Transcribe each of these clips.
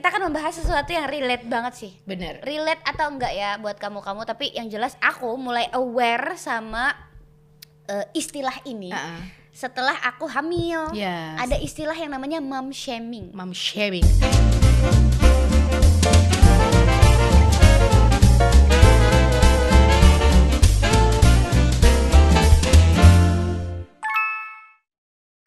kita akan membahas sesuatu yang relate banget sih. Bener. Relate atau enggak ya buat kamu-kamu, tapi yang jelas aku mulai aware sama eh, istilah ini Uh-uh. setelah aku hamil. Yes. Ada istilah yang namanya mom shaming. Mom sharing.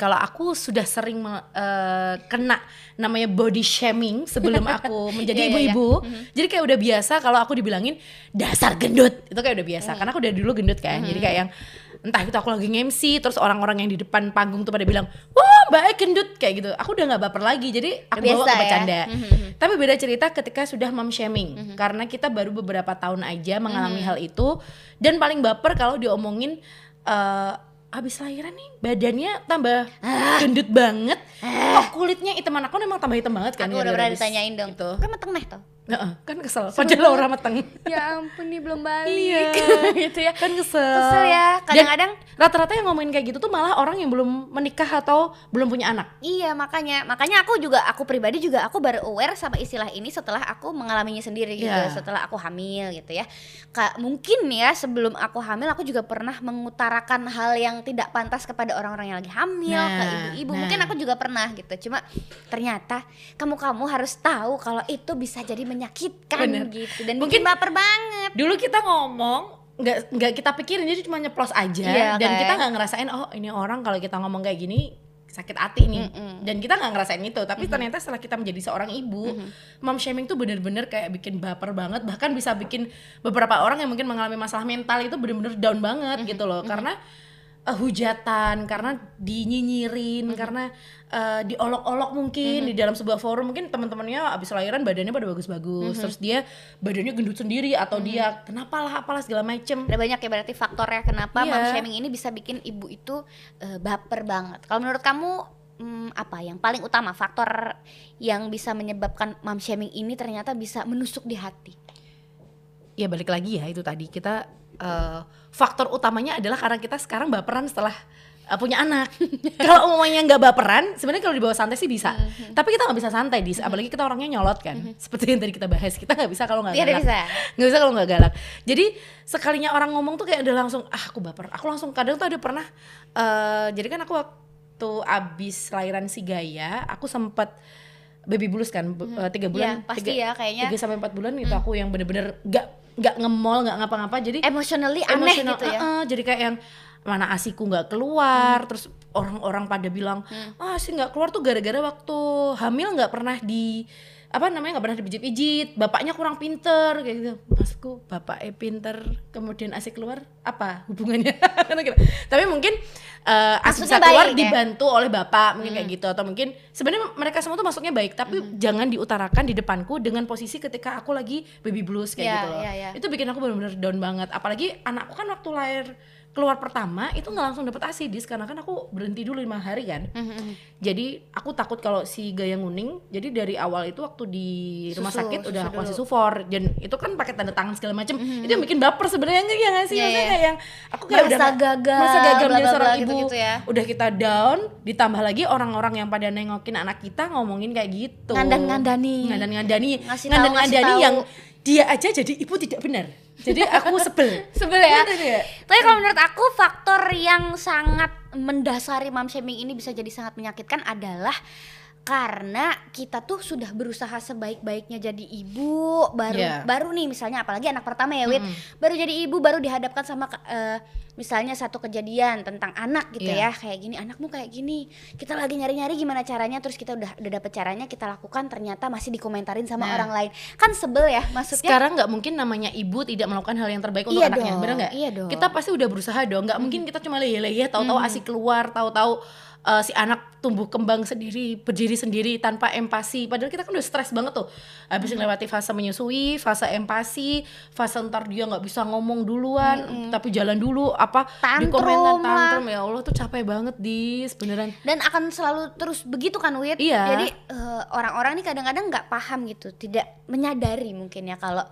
Kalau aku sudah sering eh, kena namanya body shaming sebelum aku menjadi Iya, iya, iya. ibu-ibu, jadi kayak udah biasa kalau aku dibilangin dasar gendut. Itu kayak udah biasa. Karena aku udah dulu gendut kan, jadi kayak yang entah itu aku lagi nge-MC terus orang-orang yang di depan panggung tuh pada bilang wah mbak E gendut. Kayak gitu, aku udah nggak baper lagi. Jadi aku bawa Biasa ke ya. bercanda. Mhm. Tapi beda cerita ketika sudah mom shaming. Karena kita baru beberapa tahun aja mengalami hal itu. Dan paling baper kalau diomongin eh habis lahiran nih badannya tambah gendut banget. Kok kulitnya iteman aku memang tambah hitam banget kan Ah. Aku udah gara-gara pernah ditanyain dong. Gitu. Kan meteng nih tuh. Heeh, kan kesel. Padahal orang mateng. Ya ampun nih belum balik. Iya. gitu ya. Kan kesel. Kesel ya. Dan Kadang-kadang rata-rata yang ngomongin kayak gitu tuh malah orang yang belum menikah atau belum punya anak. Iya makanya makanya aku juga aku pribadi juga aku baru aware sama istilah ini setelah aku mengalaminya sendiri gitu Iya. setelah aku hamil gitu ya Kak mungkin ya sebelum aku hamil aku juga pernah mengutarakan hal yang tidak pantas kepada orang-orang yang lagi hamil ke Nah, ibu-ibu nah. mungkin aku juga pernah gitu cuma ternyata kamu kamu harus tahu kalau itu bisa jadi menyakitkan Bener. gitu dan Mungkin- baper banget. Dulu kita ngomong nggak nggak kita pikirin jadi cuma nyeplos aja. Iya, dan kan? kita nggak ngerasain oh ini orang kalau kita ngomong kayak gini sakit hati nih. Mm-mm. dan kita nggak ngerasain itu. Tapi ternyata setelah kita menjadi seorang ibu mom shaming tuh bener-bener kayak bikin baper banget. Bahkan bisa bikin beberapa orang yang mungkin mengalami masalah mental itu bener-bener down banget gitu loh. Karena eh, hujatan karena dinyinyirin karena eh, diolok-olok mungkin di dalam sebuah forum. Mungkin teman-temannya abis lahiran badannya pada bagus-bagus terus dia badannya gendut sendiri atau dia kenapa lah apalah segala macem. Ada banyak ya berarti faktornya kenapa Iya. mom shaming ini bisa bikin ibu itu eh, baper banget. Kalau menurut kamu hmm, apa yang paling utama faktor yang bisa menyebabkan mom shaming ini ternyata bisa menusuk di hati? ya balik lagi ya itu tadi. Kita eh, faktor utamanya adalah karena kita sekarang baperan setelah eh, punya anak. kalau umumnya nggak baperan, sebenarnya kalau dibawa santai sih bisa. Tapi kita nggak bisa santai di, apalagi kita orangnya nyolot kan. Seperti yang tadi kita bahas, kita nggak bisa kalau nggak Tidak galak. bisa. Nggak bisa kalau nggak galak. Jadi sekalinya orang ngomong tuh kayak udah langsung ah aku baper. Aku langsung kadang tuh ada pernah eh jadi kan aku waktu abis lahiran si Gaya, aku sempat baby blues kan eh, tiga bulan Iya, pasti ya kayaknya. tiga sampai empat bulan itu aku yang bener-bener nggak nggak nge-mall nggak ngapa-ngapa jadi Emotionally aneh emosional, gitu ya. eh, eh, jadi kayak yang mana asiku nggak keluar terus orang-orang pada bilang ah asi nggak keluar tuh gara-gara waktu hamil nggak pernah di apa namanya nggak pernah dipijit-pijit. Bapaknya kurang pinter kayak gitu. Maksudku bapak eh pinter kemudian asi keluar apa hubungannya? Tapi mungkin eh asi Maksudnya bisa keluar baik ya? dibantu oleh bapak mungkin kayak gitu. Atau mungkin sebenarnya mereka semua tuh maksudnya baik tapi jangan diutarakan di depanku dengan posisi ketika aku lagi baby blues kayak Iya, gitu loh. iya, iya. itu bikin aku benar-benar down banget. Apalagi anakku kan waktu lahir keluar pertama itu nggak langsung dapet asidis karena kan aku berhenti dulu lima hari kan Mhm. jadi aku takut kalau si gaya nguning jadi dari awal itu waktu di rumah Susu, sakit udah susu aku dulu. kasih sufor dan itu kan pakai tanda tangan segala macam itu yang bikin baper sebenarnya enggak ya nggak sih Iya, Maksudnya iya. yang aku kayak Merasa udah nggak- gagal, merasa gagal bla, seorang ibu gitu-gitu ya. udah kita down ditambah lagi orang-orang yang pada nengokin anak kita ngomongin kayak gitu Ngasih tahu, ngasih ngandan-ngandani tahu. yang dia aja jadi ibu tidak benar jadi aku sebel Sebel ya. Ya? Tapi kalau menurut aku faktor yang sangat mendasari mom shaming ini bisa jadi sangat menyakitkan adalah karena kita tuh sudah berusaha sebaik-baiknya jadi ibu baru Iya. baru nih misalnya apalagi anak pertama ya Wit baru jadi ibu baru dihadapkan sama eh, misalnya satu kejadian tentang anak gitu ya Iya. kayak gini anakmu kayak gini kita lagi nyari-nyari gimana caranya terus kita udah udah dapet caranya kita lakukan ternyata masih dikomentarin sama Nah. orang lain kan sebel ya maksudnya sekarang nggak mungkin namanya ibu tidak melakukan hal yang terbaik untuk Iya anaknya dong, bener nggak iya dong. kita pasti udah berusaha dong nggak mungkin kita cuma leyeh-leyeh tahu-tahu asik keluar tahu-tahu eh, si anak tumbuh kembang sendiri berdiri sendiri tanpa empati padahal kita kan udah stres banget tuh. Habis melewati fase menyusui fase empati fase ntar dia nggak bisa ngomong duluan tapi jalan dulu apa di Tantrum komentar lah. tantrum. Ya Allah tuh capek banget dis beneran. Dan akan selalu terus begitu kan Wit Iya. jadi eh, orang-orang nih kadang-kadang nggak paham gitu tidak menyadari mungkin ya kalau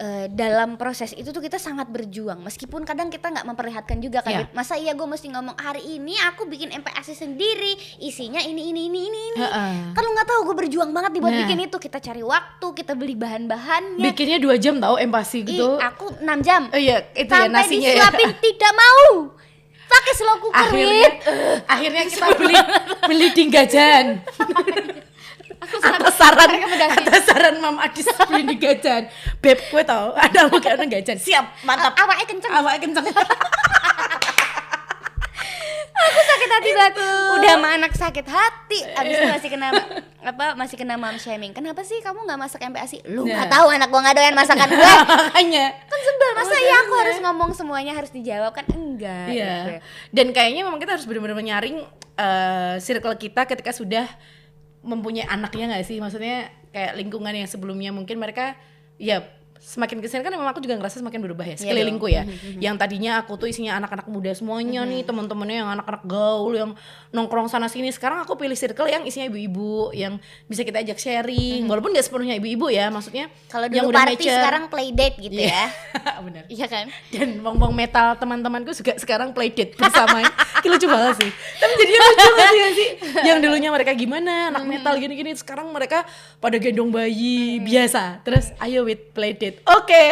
eh, dalam proses itu tuh kita sangat berjuang meskipun kadang kita nggak memperlihatkan juga kan. Beb. masa iya gue mesti ngomong hari ini aku bikin MPASI sendiri isinya ini ini ini ini ini Heeh. kan lu nggak tahu gue berjuang banget nih buat Nah. bikin itu kita cari waktu kita beli bahan-bahannya bikinnya dua jam tahu empasi Ih, gitu aku 6 jam oh iya itu ya sampai nasinya ya disuapin tidak mau pakai slow cooker akhirnya Wit. akhirnya kita beli beli dinggajan atas saran rekomendasi. atas saran Mam Adis beli dinggajan beb gue tau? Ada mau kayak gajan siap mantap. A- awalnya kenceng. Awalnya kenceng. Aku sakit hati banget udah sama anak sakit hati. Abis itu masih kena apa masih kena mom shaming. Kenapa sih kamu nggak masak MPASI lu nggak Nah. tahu anak gua nggak doyan masakan gue makanya. Kan sebel masa ya aku harus ngomong semuanya harus dijawab? Kan enggak gitu Iya. ya. Dan kayaknya memang kita harus benar-benar menyaring eh, circle kita ketika sudah mempunyai anaknya nggak sih? Maksudnya kayak lingkungan yang sebelumnya mungkin mereka ya semakin ke sini kan memang aku juga ngerasa semakin berubah ya Iya sekelilingku ya. Yang tadinya aku tuh isinya anak-anak muda semuanya nih teman-temannya yang anak-anak gaul yang nongkrong sana sini. Sekarang aku pilih circle yang isinya ibu-ibu yang bisa kita ajak sharing. Walaupun nggak sepenuhnya ibu-ibu ya, maksudnya kalau yang dulu udah party mature. sekarang play date gitu Iya. ya Benar iya kan dan bong-bong metal teman-temanku juga sekarang playdate bersama Ini lucu banget sih. Tapi jadinya lucu gak sih, gak sih? Yang dulunya mereka gimana anak metal gini-gini sekarang mereka pada gendong bayi biasa. Terus ayo with playdate oke.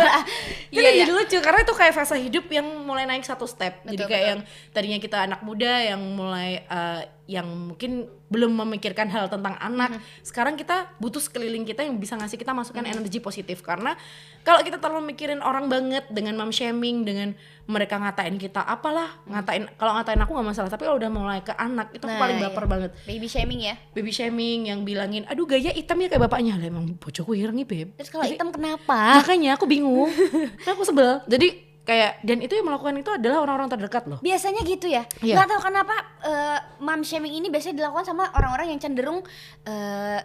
Itu Iya, iya. jadi lucu karena itu kayak fase hidup yang mulai naik satu step. Jadi Betul, kayak betul. yang tadinya kita anak muda yang mulai eh, yang mungkin belum memikirkan hal tentang anak Mm-hmm. sekarang kita butuh sekeliling kita yang bisa ngasih kita masukan energi positif. Karena kalau kita terlalu mikirin orang banget dengan mom shaming dengan mereka ngatain kita apalah ngatain kalau ngatain aku nggak masalah. Tapi kalau udah mulai ke anak itu aku Nah, paling iya. baper banget. Baby shaming ya? Baby shaming yang bilangin aduh gaya hitamnya kayak bapaknya. Lah emang bocokku ireng nih beb. Terus kalau hitam kenapa? makanya aku bingung. Aku sebel. Jadi kayak dan itu yang melakukan itu adalah orang-orang terdekat loh biasanya gitu ya Iya. nggak tahu kenapa eh, mom shaming ini biasanya dilakukan sama orang-orang yang cenderung eh,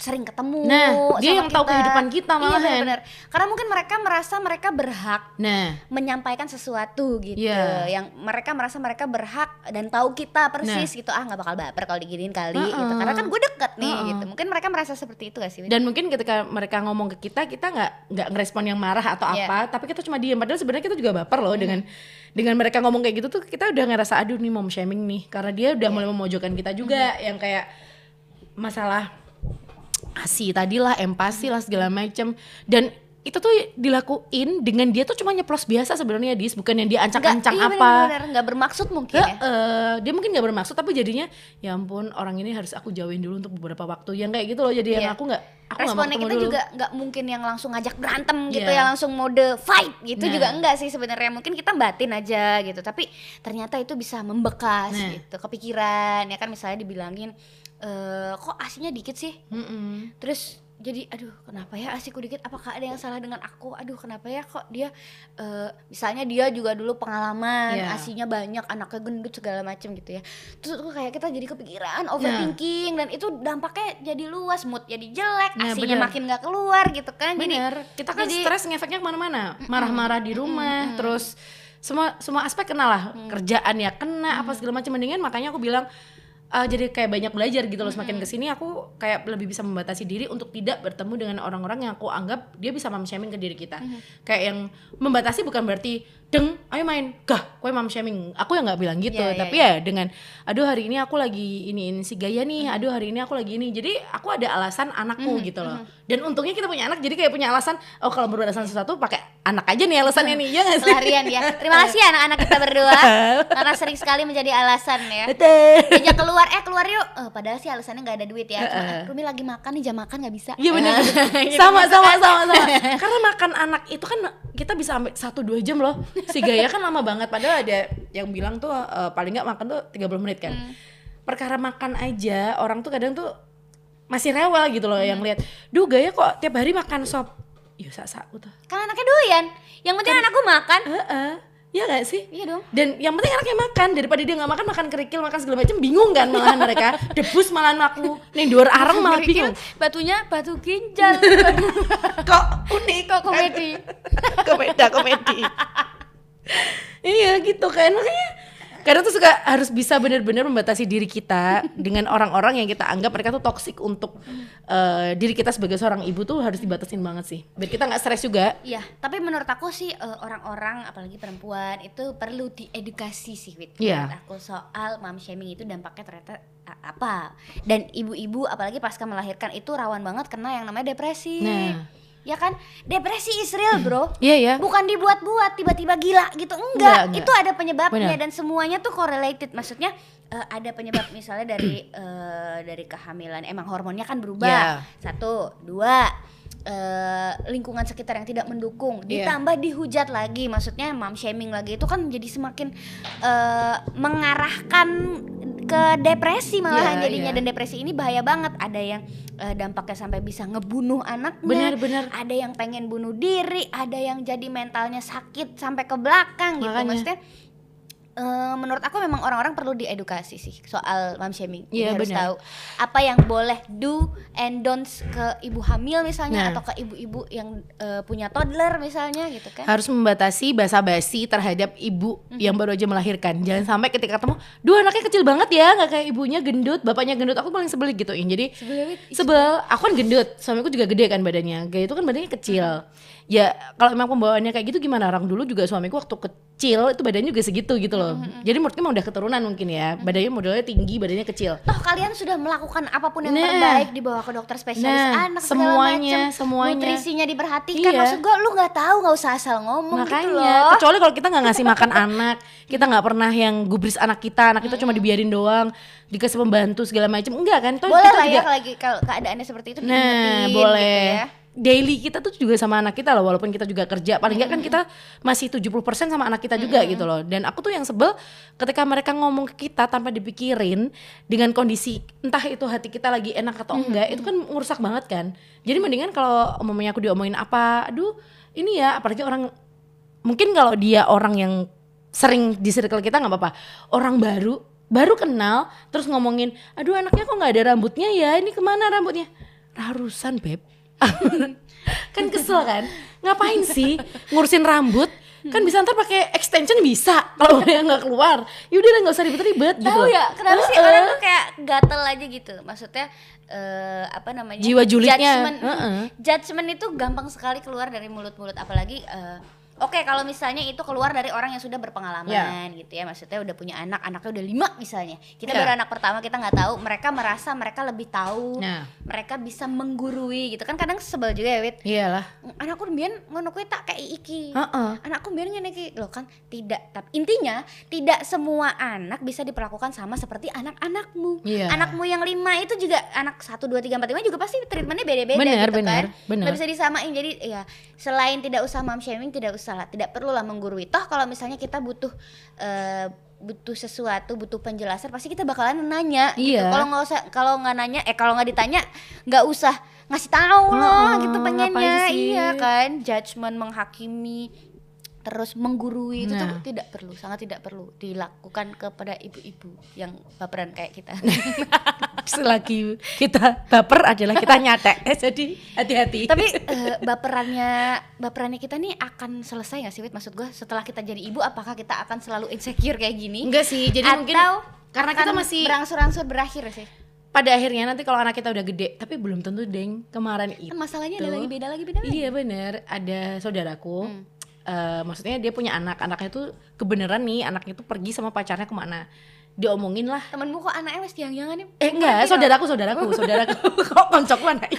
sering ketemu Nah, dia sama yang tahu kehidupan kita iya malahan. benar-benar karena mungkin mereka merasa mereka berhak nah. menyampaikan sesuatu gitu. Iya. yang mereka merasa mereka berhak dan tahu kita persis gitu. Ah nggak bakal baper kalau diginiin kali Nah. Heeh. gitu. Karena kan gue deket nih Heeh. gitu. Mungkin mereka merasa seperti itu gak sih dan mungkin ketika mereka ngomong ke kita kita nggak nggak ngerespon yang marah atau Iya. apa. Tapi kita cuma diam padahal sebenarnya kita juga baper loh dengan dengan mereka ngomong kayak gitu tuh kita udah ngerasa aduh nih mom shaming nih. Karena dia udah mulai memojokkan kita juga yang kayak masalah asi tadi lah empati lah segala macem dan itu tuh dilakuin dengan dia tuh cuma nyeplos biasa sebenarnya dis bukan yang dia ancang-ancang iya, apa nggak bermaksud mungkin ya Heeh, dia mungkin nggak bermaksud tapi jadinya ya ampun orang ini harus aku jauhin dulu untuk beberapa waktu yang kayak gitu loh jadi yang Iya. aku nggak aku responnya ketemu kita dulu. juga nggak mungkin yang langsung ngajak berantem gitu Iya. ya langsung mode fight gitu Nah. juga enggak sih sebenarnya mungkin kita batin aja gitu tapi ternyata itu bisa membekas Nah. gitu kepikiran ya kan misalnya dibilangin eh kok asinya dikit sih? Mm-mm. terus jadi aduh kenapa ya asiku dikit? Apakah ada yang salah dengan aku? Aduh kenapa ya kok dia eh, misalnya dia juga dulu pengalaman Iya. asinya banyak anaknya gendut segala macem gitu ya. Terus tuh kayak kita jadi kepikiran Nah. overthinking dan itu dampaknya jadi luas mood jadi jelek Nah, asinya bener. makin nggak keluar gitu kan. Jadi bener. Kita kan jadi- stres ngefeknya ke mana-mana. Marah-marah di rumah terus semua semua aspek kena lah. Mm. kerjaan ya kena apa segala macam mendingan makanya aku bilang eh, jadi kayak banyak belajar gitu loh. Semakin ke sini aku kayak lebih bisa membatasi diri untuk tidak bertemu dengan orang-orang yang aku anggap dia bisa mom shaming ke diri kita. Kayak yang membatasi bukan berarti deng ayo main. Gah kue mom shaming? Aku yang nggak bilang gitu Iya, iya, tapi ya dengan aduh hari ini aku lagi ini ini si gaya nih aduh hari ini aku lagi ini. Jadi aku ada alasan anakku gitu loh. dan untungnya kita punya anak jadi kayak punya alasan oh kalau beralasan sesuatu pakai anak aja nih alasannya nih. Ya sih? Pelarian ya. Terima kasih ya anak-anak kita berdua. Karena sering sekali menjadi alasan ya. Diajak keluar eh keluar yuk. Eh, padahal sih alasannya nggak ada duit ya. Cuma, "Ah, Rumi lagi makan nih jam makan nggak bisa. Iya benar. Gitu sama, sama sama sama. Karena makan anak itu kan kita bisa sampai satu dua jam loh. Si Gaya kan lama banget. Padahal ada yang bilang tuh eh, paling nggak makan tuh 30 menit kan. Hmm. Perkara makan aja orang tuh kadang tuh masih rewel gitu loh Hmm. yang lihat. Duh Gaya kok tiap hari makan sop. Ya sak tuh. kan anaknya doyan yang penting anakku makan Heeh. Ya gak sih? iya dong Dan yang penting anaknya makan daripada dia nggak makan makan kerikil makan segala macam bingung kan malahan mereka debus malahan aku nih dua areng malah bingung batunya batu ginjal kok unik kok komedi komedi komedi iya gitu kan makanya kadang tuh suka harus bisa benar-benar membatasi diri kita dengan orang-orang yang kita anggap mereka tuh toksik untuk eh, diri kita sebagai seorang ibu tuh harus dibatasin banget sih biar kita nggak stres juga Iya, tapi menurut aku sih eh, orang-orang apalagi perempuan itu perlu diedukasi sih Wit. Iya. Menurut aku soal mom shaming itu dampaknya ternyata apa. Dan ibu-ibu apalagi pasca melahirkan itu rawan banget kena yang namanya depresi. Nah. Ya kan? Depresi is real, Bro. iya ya Bukan dibuat-buat tiba-tiba gila gitu. Enggak, Enggak, enggak. itu ada penyebabnya Benar. dan semuanya tuh correlated. Maksudnya eh, ada penyebab misalnya dari eh, dari kehamilan emang hormonnya kan berubah. Ya. Satu, dua eh, lingkungan sekitar yang tidak mendukung, Iya. ditambah dihujat lagi, maksudnya mom shaming lagi itu kan jadi semakin eh, mengarahkan ke depresi malahan Iya, jadinya iya. dan depresi ini bahaya banget. Ada yang eh, dampaknya sampai bisa ngebunuh anaknya, Benar-benar. ada yang pengen bunuh diri, ada yang jadi mentalnya sakit sampai ke belakang gitu. Makanya. Maksudnya eh, menurut aku memang orang-orang perlu diedukasi sih soal mom shaming. Iya, harus tahu apa yang boleh do and don'ts ke ibu hamil misalnya Nah. atau ke ibu-ibu yang eh, punya toddler misalnya gitu kan. harus membatasi basa-basi terhadap ibu yang baru aja melahirkan. Jangan sampai ketika ketemu, dua anaknya kecil banget ya, nggak kayak ibunya gendut, bapaknya gendut. Aku paling sebel gituin. Jadi Sebelum sebel. Aku kan gendut, suamiku juga gede kan badannya. Gaya itu kan badannya kecil. Ya kalau emang pembawaannya kayak gitu gimana? Orang dulu juga suamiku waktu kecil itu badannya juga segitu gitu loh. Jadi menurutku emang udah keturunan mungkin ya. Badannya modelnya tinggi, badannya kecil. Toh kalian sudah melakukan apa pun yang Nah. terbaik dibawa ke dokter spesialis Nah, anak segala semuanya, macem. semuanya. nutrisinya diperhatikan. Iya. Maksud gua lu nggak tahu nggak usah asal ngomong gitu loh. Makanya, kecuali kalau kita nggak ngasih makan anak, kita nggak pernah yang gubris anak kita, anak kita cuma dibiarin doang, dikasih pembantu segala macam, enggak kan? Toh Boleh kita lah ya juga- lagi kalau keadaannya seperti itu Nah, diingetin boleh. gitu ya. Daily kita tuh juga sama anak kita loh, walaupun kita juga kerja, paling nggak kan kita masih 70% sama anak kita juga gitu loh. Dan aku tuh yang sebel ketika mereka ngomong ke kita tanpa dipikirin dengan kondisi entah itu hati kita lagi enak atau enggak, itu kan ngerusak banget kan. Jadi mendingan kalau umumnya aku diomongin apa, aduh ini ya, apalagi orang mungkin kalau dia orang yang sering di circle kita nggak apa-apa. Orang baru baru kenal terus ngomongin, aduh anaknya kok nggak ada rambutnya ya, ini ke mana rambutnya? Rarusan beb. kan kesel kan? Ngapain sih ngurusin rambut? Kan bisa ntar pakai extension bisa kalau yang nggak keluar. Yaudah nggak usah ribet-ribet gitu. Tahu ya, kenapa sih Heeh. orang tuh kayak gatel aja gitu. Maksudnya eh apa namanya? Jiwa julidnya, Judgment, heeh. judgment itu gampang sekali keluar dari mulut-mulut apalagi eh, Oke, kalau misalnya itu keluar dari orang yang sudah berpengalaman Ya. gitu ya, maksudnya udah punya anak, anaknya udah lima misalnya. Kita Ya. baru anak pertama kita nggak tahu, mereka merasa mereka lebih tahu, Nah. mereka bisa menggurui gitu kan kadang sebel juga ya, Wit. Iyalah. Anakku mbiyen ngono kuwi tak kayak iki. Heeh. Anakku biar ngene iki loh kan tidak tapi intinya tidak semua anak bisa diperlakukan sama seperti anak-anakmu. Iya. Anakmu yang lima itu juga anak satu dua tiga empat lima juga pasti treatmentnya beda-beda Benar, gitu benar, kan. benar. Nggak bisa disamain jadi ya selain tidak usah mom shaming tidak usah lah tidak perlu lah menggurui. Toh kalau misalnya kita butuh eh, butuh sesuatu butuh penjelasan pasti kita bakalan nanya gitu. Iya. kalau nggak usah kalau nggak nanya eh kalau nggak ditanya nggak usah ngasih tahu loh Heeh, gitu pengennya iya kan judgement menghakimi terus menggurui itu tuh Nah. tidak perlu sangat tidak perlu dilakukan kepada ibu-ibu yang baperan kayak kita Selagi kita baper adalah kita nyatek. Jadi hati-hati. tapi eh, baperannya baperannya kita nih akan selesai nggak sih Wit? maksud gue setelah kita jadi ibu apakah kita akan selalu insecure kayak gini enggak sih. Jadi atau mungkin karena kita masih berangsur-angsur berakhir sih pada akhirnya nanti kalau anak kita udah gede, tapi belum tentu deng kemarin itu. kan masalahnya ada lagi beda lagi beda lagi Iya bener, ada saudaraku. Hmm. Eh, maksudnya dia punya anak, anaknya tuh kebenaran nih, anaknya tuh pergi sama pacarnya ke mana? Diomongin lah. temenmu kok anaknya mas jangan-jangan nih? Eh enggak, saudaraku, saudaraku, saudaraku. Kok koncok anaknya?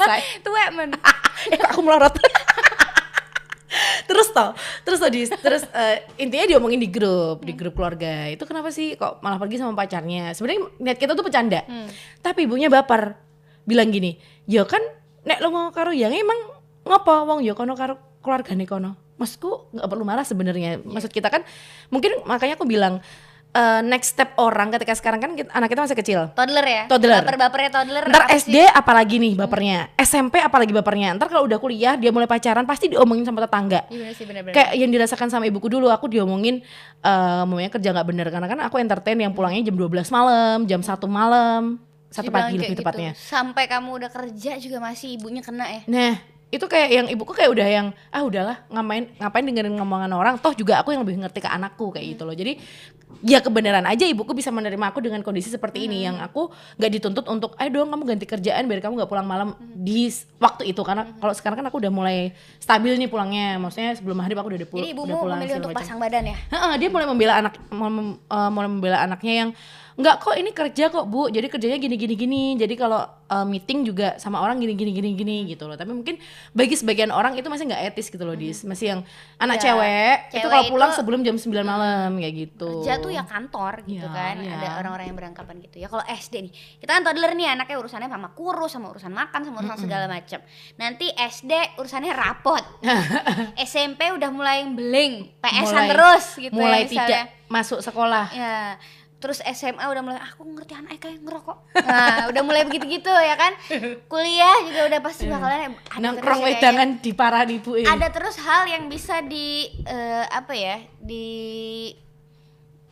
Tua men. Eh kok aku melorot? Terus toh terus toh di- terus eh, intinya diomongin di grup di grup keluarga. Itu kenapa sih kok malah pergi sama pacarnya? Sebenarnya niat kita tuh bercanda. Tapi ibunya baper. Bilang gini ya kan nek lo mau karo yang emang ngopo? Wong ya kono karo keluarga nih kono maksudku nggak perlu marah sebenarnya maksud kita kan mungkin makanya aku bilang eh, next step orang ketika sekarang kan kita- anak kita masih kecil toddler ya Toddler. baper-bapernya toddler Ntar apa SD apalagi nih bapernya, SMP apalagi bapernya. Ntar kalau udah kuliah dia mulai pacaran pasti diomongin sama tetangga. Iya sih bener-bener Kayak yang dirasakan sama ibuku dulu, aku diomongin eh mamanya kerja nggak bener karena kan aku entertain yang pulangnya jam 12 malam, jam 1 malam, satu Dibilang pagi lebih gitu. tepatnya. Sampai kamu udah kerja juga masih ibunya kena ya. Nah, itu kayak yang ibuku kayak udah yang ah udahlah ngapain ngapain dengerin ngomongan orang? Toh juga aku yang lebih ngerti ke anakku kayak gitu loh. Jadi ya kebenaran aja ibuku bisa menerima aku dengan kondisi seperti ini. Yang aku nggak dituntut untuk ayo dong kamu ganti kerjaan biar kamu nggak pulang malam. Di s- waktu itu. Karena kalau sekarang kan aku udah mulai stabil nih pulangnya. Maksudnya sebelum maghrib aku udah, pul- Jadi ibumu udah pulang memilih untuk macam. pasang badan ya? Heeh, dia mulai membela anak mem- eh, mulai membela anaknya yang nggak kok ini kerja kok bu jadi kerjanya gini gini gini jadi kalau eh, meeting juga sama orang gini gini gini gini gitu loh tapi mungkin bagi sebagian orang itu masih nggak etis gitu loh dis masih yang anak Iya, cewek, itu cewek kalau pulang itu- sebelum jam 9 malam kayak gitu Kerja tuh ya kantor gitu Iya, kan. iya. Ada orang-orang yang berangkapan gitu ya. Kalau SD nih, kita kan toddler nih anaknya urusannya sama kurus, sama urusan makan, sama urusan segala macam. Nanti SD urusannya rapot. SMP udah mulai beling, PS-an Mulai- terus gitu mulai ya misalnya. tidak masuk sekolah Ya. Terus SMA udah mulai aku ngerti anak kayak ngerokok. Nah, udah mulai begitu-gitu ya kan. Kuliah juga udah pasti bakalan ada nongkrong wedangan di parahan ibu ini. Ada terus hal yang bisa di eh, apa ya di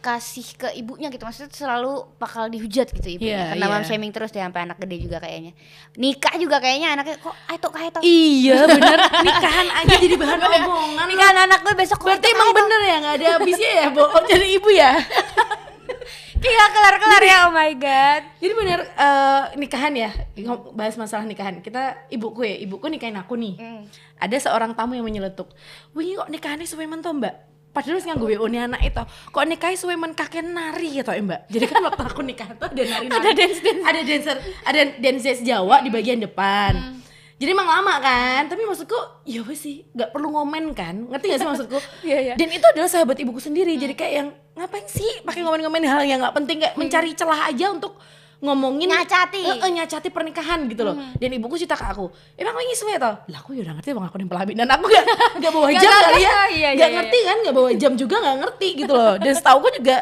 kasih ke ibunya gitu. Maksudnya selalu bakal dihujat gitu ibunya. Iya, karena iya. mom shaming terus deh sampai anak gede juga kayaknya. Nikah juga kayaknya anaknya kok ayo kayak tok iya bener. Nikahan aja jadi bahan omongan nikahan anak gue besok berarti emang bener ya nggak ada habisnya ya bohong jadi ibu ya iya kelar kelar ya oh my god Jadi bener eh, nikahan ya, bahas masalah nikahan. Kita ibuku ya, ibuku nikahin aku nih. Hmm. Ada seorang tamu yang menyeletuk, "Wih, kok nikahannya suwe men toh, Mbak?" Padahal wis nganggo WO anak itu. Kok nikahi suwe men kakek nari gitu, ya, Mbak. Jadi kan waktu aku nikah tuh ada nari-nari. ada dance dance. Ada dancer, ada dance Jawa di bagian depan. Hmm. Jadi emang lama kan, tapi maksudku ya wes sih, nggak perlu ngomen kan, ngerti gak sih maksudku? Iya, iya. Dan itu adalah sahabat ibuku sendiri, jadi kayak yang ngapain sih pakai ngomen-ngomen hal yang nggak penting kayak mencari celah aja untuk ngomongin Nyacati. Eh, eh, nyacati pernikahan gitu loh. Dan ibuku cerita ke aku, emang wingi suwe toh? Lah aku ya udah ngerti bang aku yang pelami dan aku gak gak bawa jam kali ya, iya, iya, gak iya, ngerti kan, gak bawa jam juga gak ngerti gitu loh. Dan setahu juga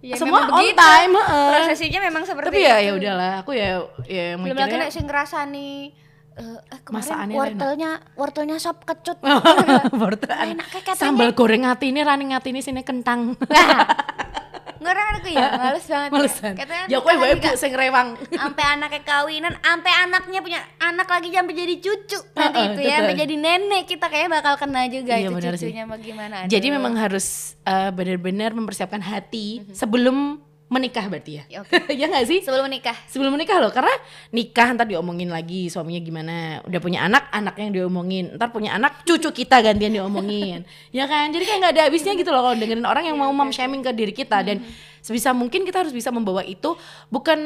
Ya, semua on begitu. time. heeh. prosesinya memang seperti Tapi ya ya udahlah, aku ya ya belum lagi mikirnya nek sing ngrasani eh eh, kemarin Masakannya wortelnya wortelnya sop kecut Wortel Enak kayak katanya. sambal goreng hati ini rani hati ini sini kentang. Ngerang aku ya, males banget. Malesan. Katanya Ya kowe wae nikahan Bu sing rewang. sampai anaknya kawinan, sampai anaknya punya anak lagi sampai jadi cucu nanti itu ya, sampai jadi nenek kita kayaknya bakal kena juga Iya, itu sih. cucunya bagaimana. Jadi memang harus eh, benar-benar mempersiapkan hati sebelum menikah berarti ya. Ya, oke. ya nggak sih? sebelum menikah. Sebelum menikah loh, karena nikah ntar diomongin lagi suaminya gimana. Udah punya anak, anak yang diomongin. Ntar punya anak, cucu kita gantian diomongin. ya kan? Jadi kayak nggak ada habisnya gitu loh kalau dengerin orang yang mau mom shaming ke diri kita. Dan sebisa mungkin kita harus bisa membawa itu bukan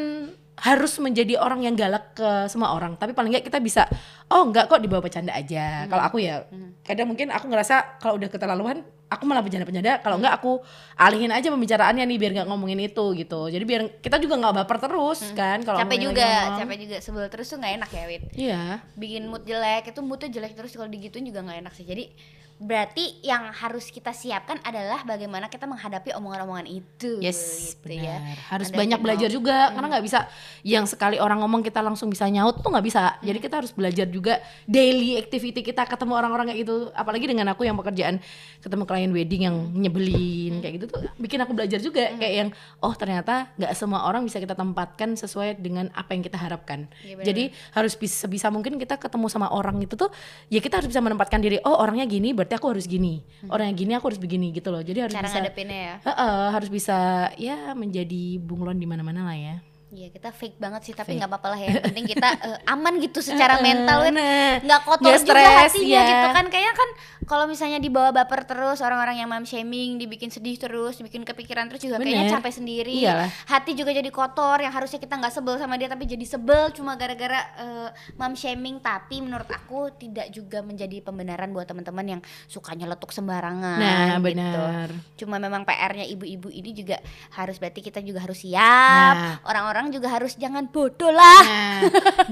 harus menjadi orang yang galak ke semua orang tapi paling nggak kita bisa oh nggak kok dibawa bercanda aja kalau aku ya kadang mungkin aku ngerasa kalau udah keterlaluan aku malah bercanda-bercanda kalau nggak aku alihin aja pembicaraannya nih biar nggak ngomongin itu gitu jadi biar kita juga nggak baper terus kan kalau capek juga, ngomong. capek juga sebel terus tuh nggak enak ya Wit. iya Bikin mood jelek itu moodnya jelek terus kalau digituin juga nggak enak sih. Jadi berarti yang harus kita siapkan adalah bagaimana kita menghadapi omongan-omongan itu. Yes, gitu benar. ya. Harus Ada banyak belajar mau- juga karena nggak bisa yang sekali orang ngomong kita langsung bisa nyaut tuh nggak bisa. Jadi kita harus belajar juga daily activity kita ketemu orang-orang kayak gitu. Apalagi dengan aku yang pekerjaan ketemu klien wedding yang nyebelin kayak gitu tuh bikin aku belajar juga kayak yang oh ternyata nggak semua orang bisa kita tempatkan sesuai dengan apa yang kita harapkan. Benar. Jadi harus bisa sebisa mungkin kita ketemu sama orang itu tuh ya kita harus bisa menempatkan diri oh orangnya gini berarti aku harus gini. Orang yang gini aku harus begini gitu loh. Jadi harus Cara bisa ya. Heeh, harus bisa ya menjadi bunglon di mana-mana lah ya. Iya kita fake banget sih tapi nggak apa-apa lah ya. Yang penting kita eh, aman gitu secara mental Wit. Nah, nggak kotor nggak juga stres, hatinya ya. gitu kan kayaknya kan kalau misalnya dibawa baper terus orang-orang yang mom shaming dibikin sedih terus dibikin kepikiran terus juga kayaknya capek sendiri Iyalah. hati juga jadi kotor yang harusnya kita nggak sebel sama dia tapi jadi sebel cuma gara-gara eh, mom shaming tapi menurut aku tidak juga menjadi pembenaran buat teman-teman yang suka nyeletuk sembarangan Nah, gitu. benar. cuma memang PR-nya ibu-ibu ini juga harus berarti kita juga harus siap Nah. Orang-orang juga harus jangan bodoh lah Nah,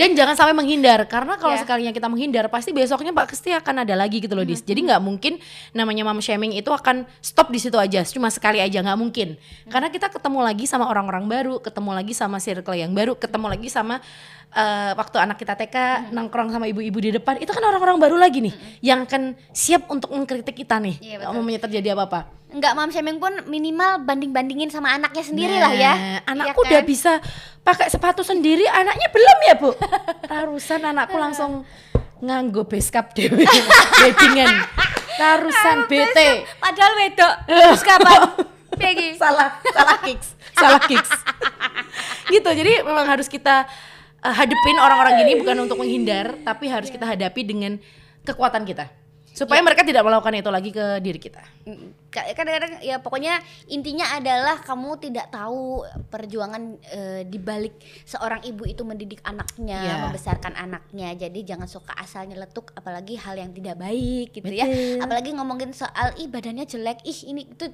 dan jangan sampai menghindar karena kalau Iya. sekalinya kita menghindar pasti besoknya pasti akan ada lagi gitu loh dis. Jadi nggak mungkin namanya mom shaming itu akan stop di situ aja, cuma sekali aja nggak mungkin. Karena kita ketemu lagi sama orang-orang baru, ketemu lagi sama circle yang baru, ketemu lagi sama eh, waktu anak kita TK nongkrong sama ibu-ibu di depan, itu kan orang-orang baru lagi nih yang akan siap untuk mengkritik kita nih. Betul. kalau terjadi apa-apa. Nggak mom shaming pun minimal banding-bandingin sama anaknya sendiri lah ya. Nah, Iya Anakku kan? udah bisa pakai sepatu sendiri, anaknya belum ya, Bu? Tarusan anakku langsung nganggo beskap dhewe weddingan karusan BT Padahal wedok. Terus kapan? Salah salah kicks salah kicks gitu jadi memang harus kita uh, hadepin orang-orang gini bukan untuk menghindar tapi harus kita hadapi dengan kekuatan kita supaya mereka tidak melakukan itu lagi ke diri kita ka- kadang-kadang ya pokoknya intinya adalah kamu tidak tahu perjuangan eh, di balik seorang ibu itu mendidik anaknya, Ya. membesarkan anaknya. Jadi jangan suka asal nyeletuk apalagi hal yang tidak baik gitu ya. Betul. Apalagi ngomongin soal ih badannya jelek, ih ini itu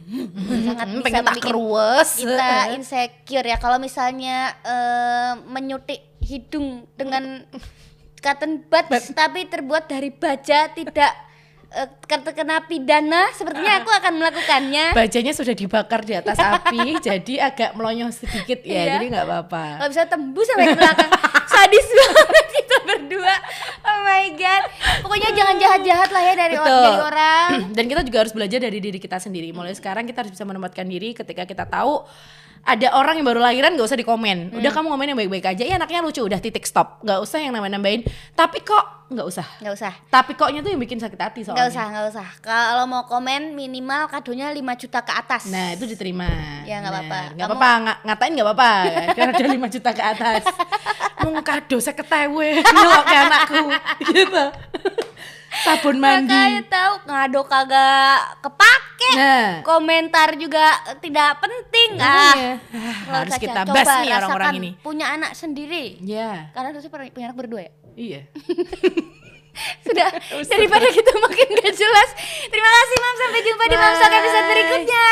sangat Hmm, bisa membuat kerues kita insecure ya kalau misalnya eh, menyutik hidung dengan cotton buds tapi terbuat dari baja tidak eh, terkena pidana. Sepertinya aku akan melakukannya. Bajanya sudah dibakar di atas api jadi agak melonyoh sedikit ya Iya. jadi nggak apa-apa. Kalau bisa tembus sampai ke belakang. Sadis banget kita berdua. Oh my god. Pokoknya jangan jahat-jahat lah ya dari, Betul. dari orang. Dan kita juga harus belajar dari diri kita sendiri. Mulai sekarang kita harus bisa menempatkan diri ketika kita tahu ada orang yang baru lahiran gak usah dikomen. Udah kamu komen yang baik-baik aja. Ya anaknya lucu. Udah titik stop. Nggak usah yang nambahin tapi kok nggak usah. Nggak usah. Tapi koknya tuh yang bikin sakit hati soalnya. Nggak usah nggak usah. Kalau mau komen minimal kadonya 5 juta ke atas. Nah itu diterima. Ya, nggak apa-apa. Nggak Kamu- apa-apa, nga- ngatain nggak apa-apa. Karena ada 5 juta ke atas. Mau kado saya ketewe ke anakku. Gitu sabun mandi. Kakaknya tahu ngado kagak kepake. Nah. komentar juga tidak penting. Nah, ah. Iya. harus kita bahas nih orang-orang ini. punya anak sendiri. Ya yeah. karena harusnya punya anak berdua ya? Iya. Sudah. Daripada kita makin gak jelas. Terima kasih mam. Sampai jumpa Bye. di mamsak episode berikutnya.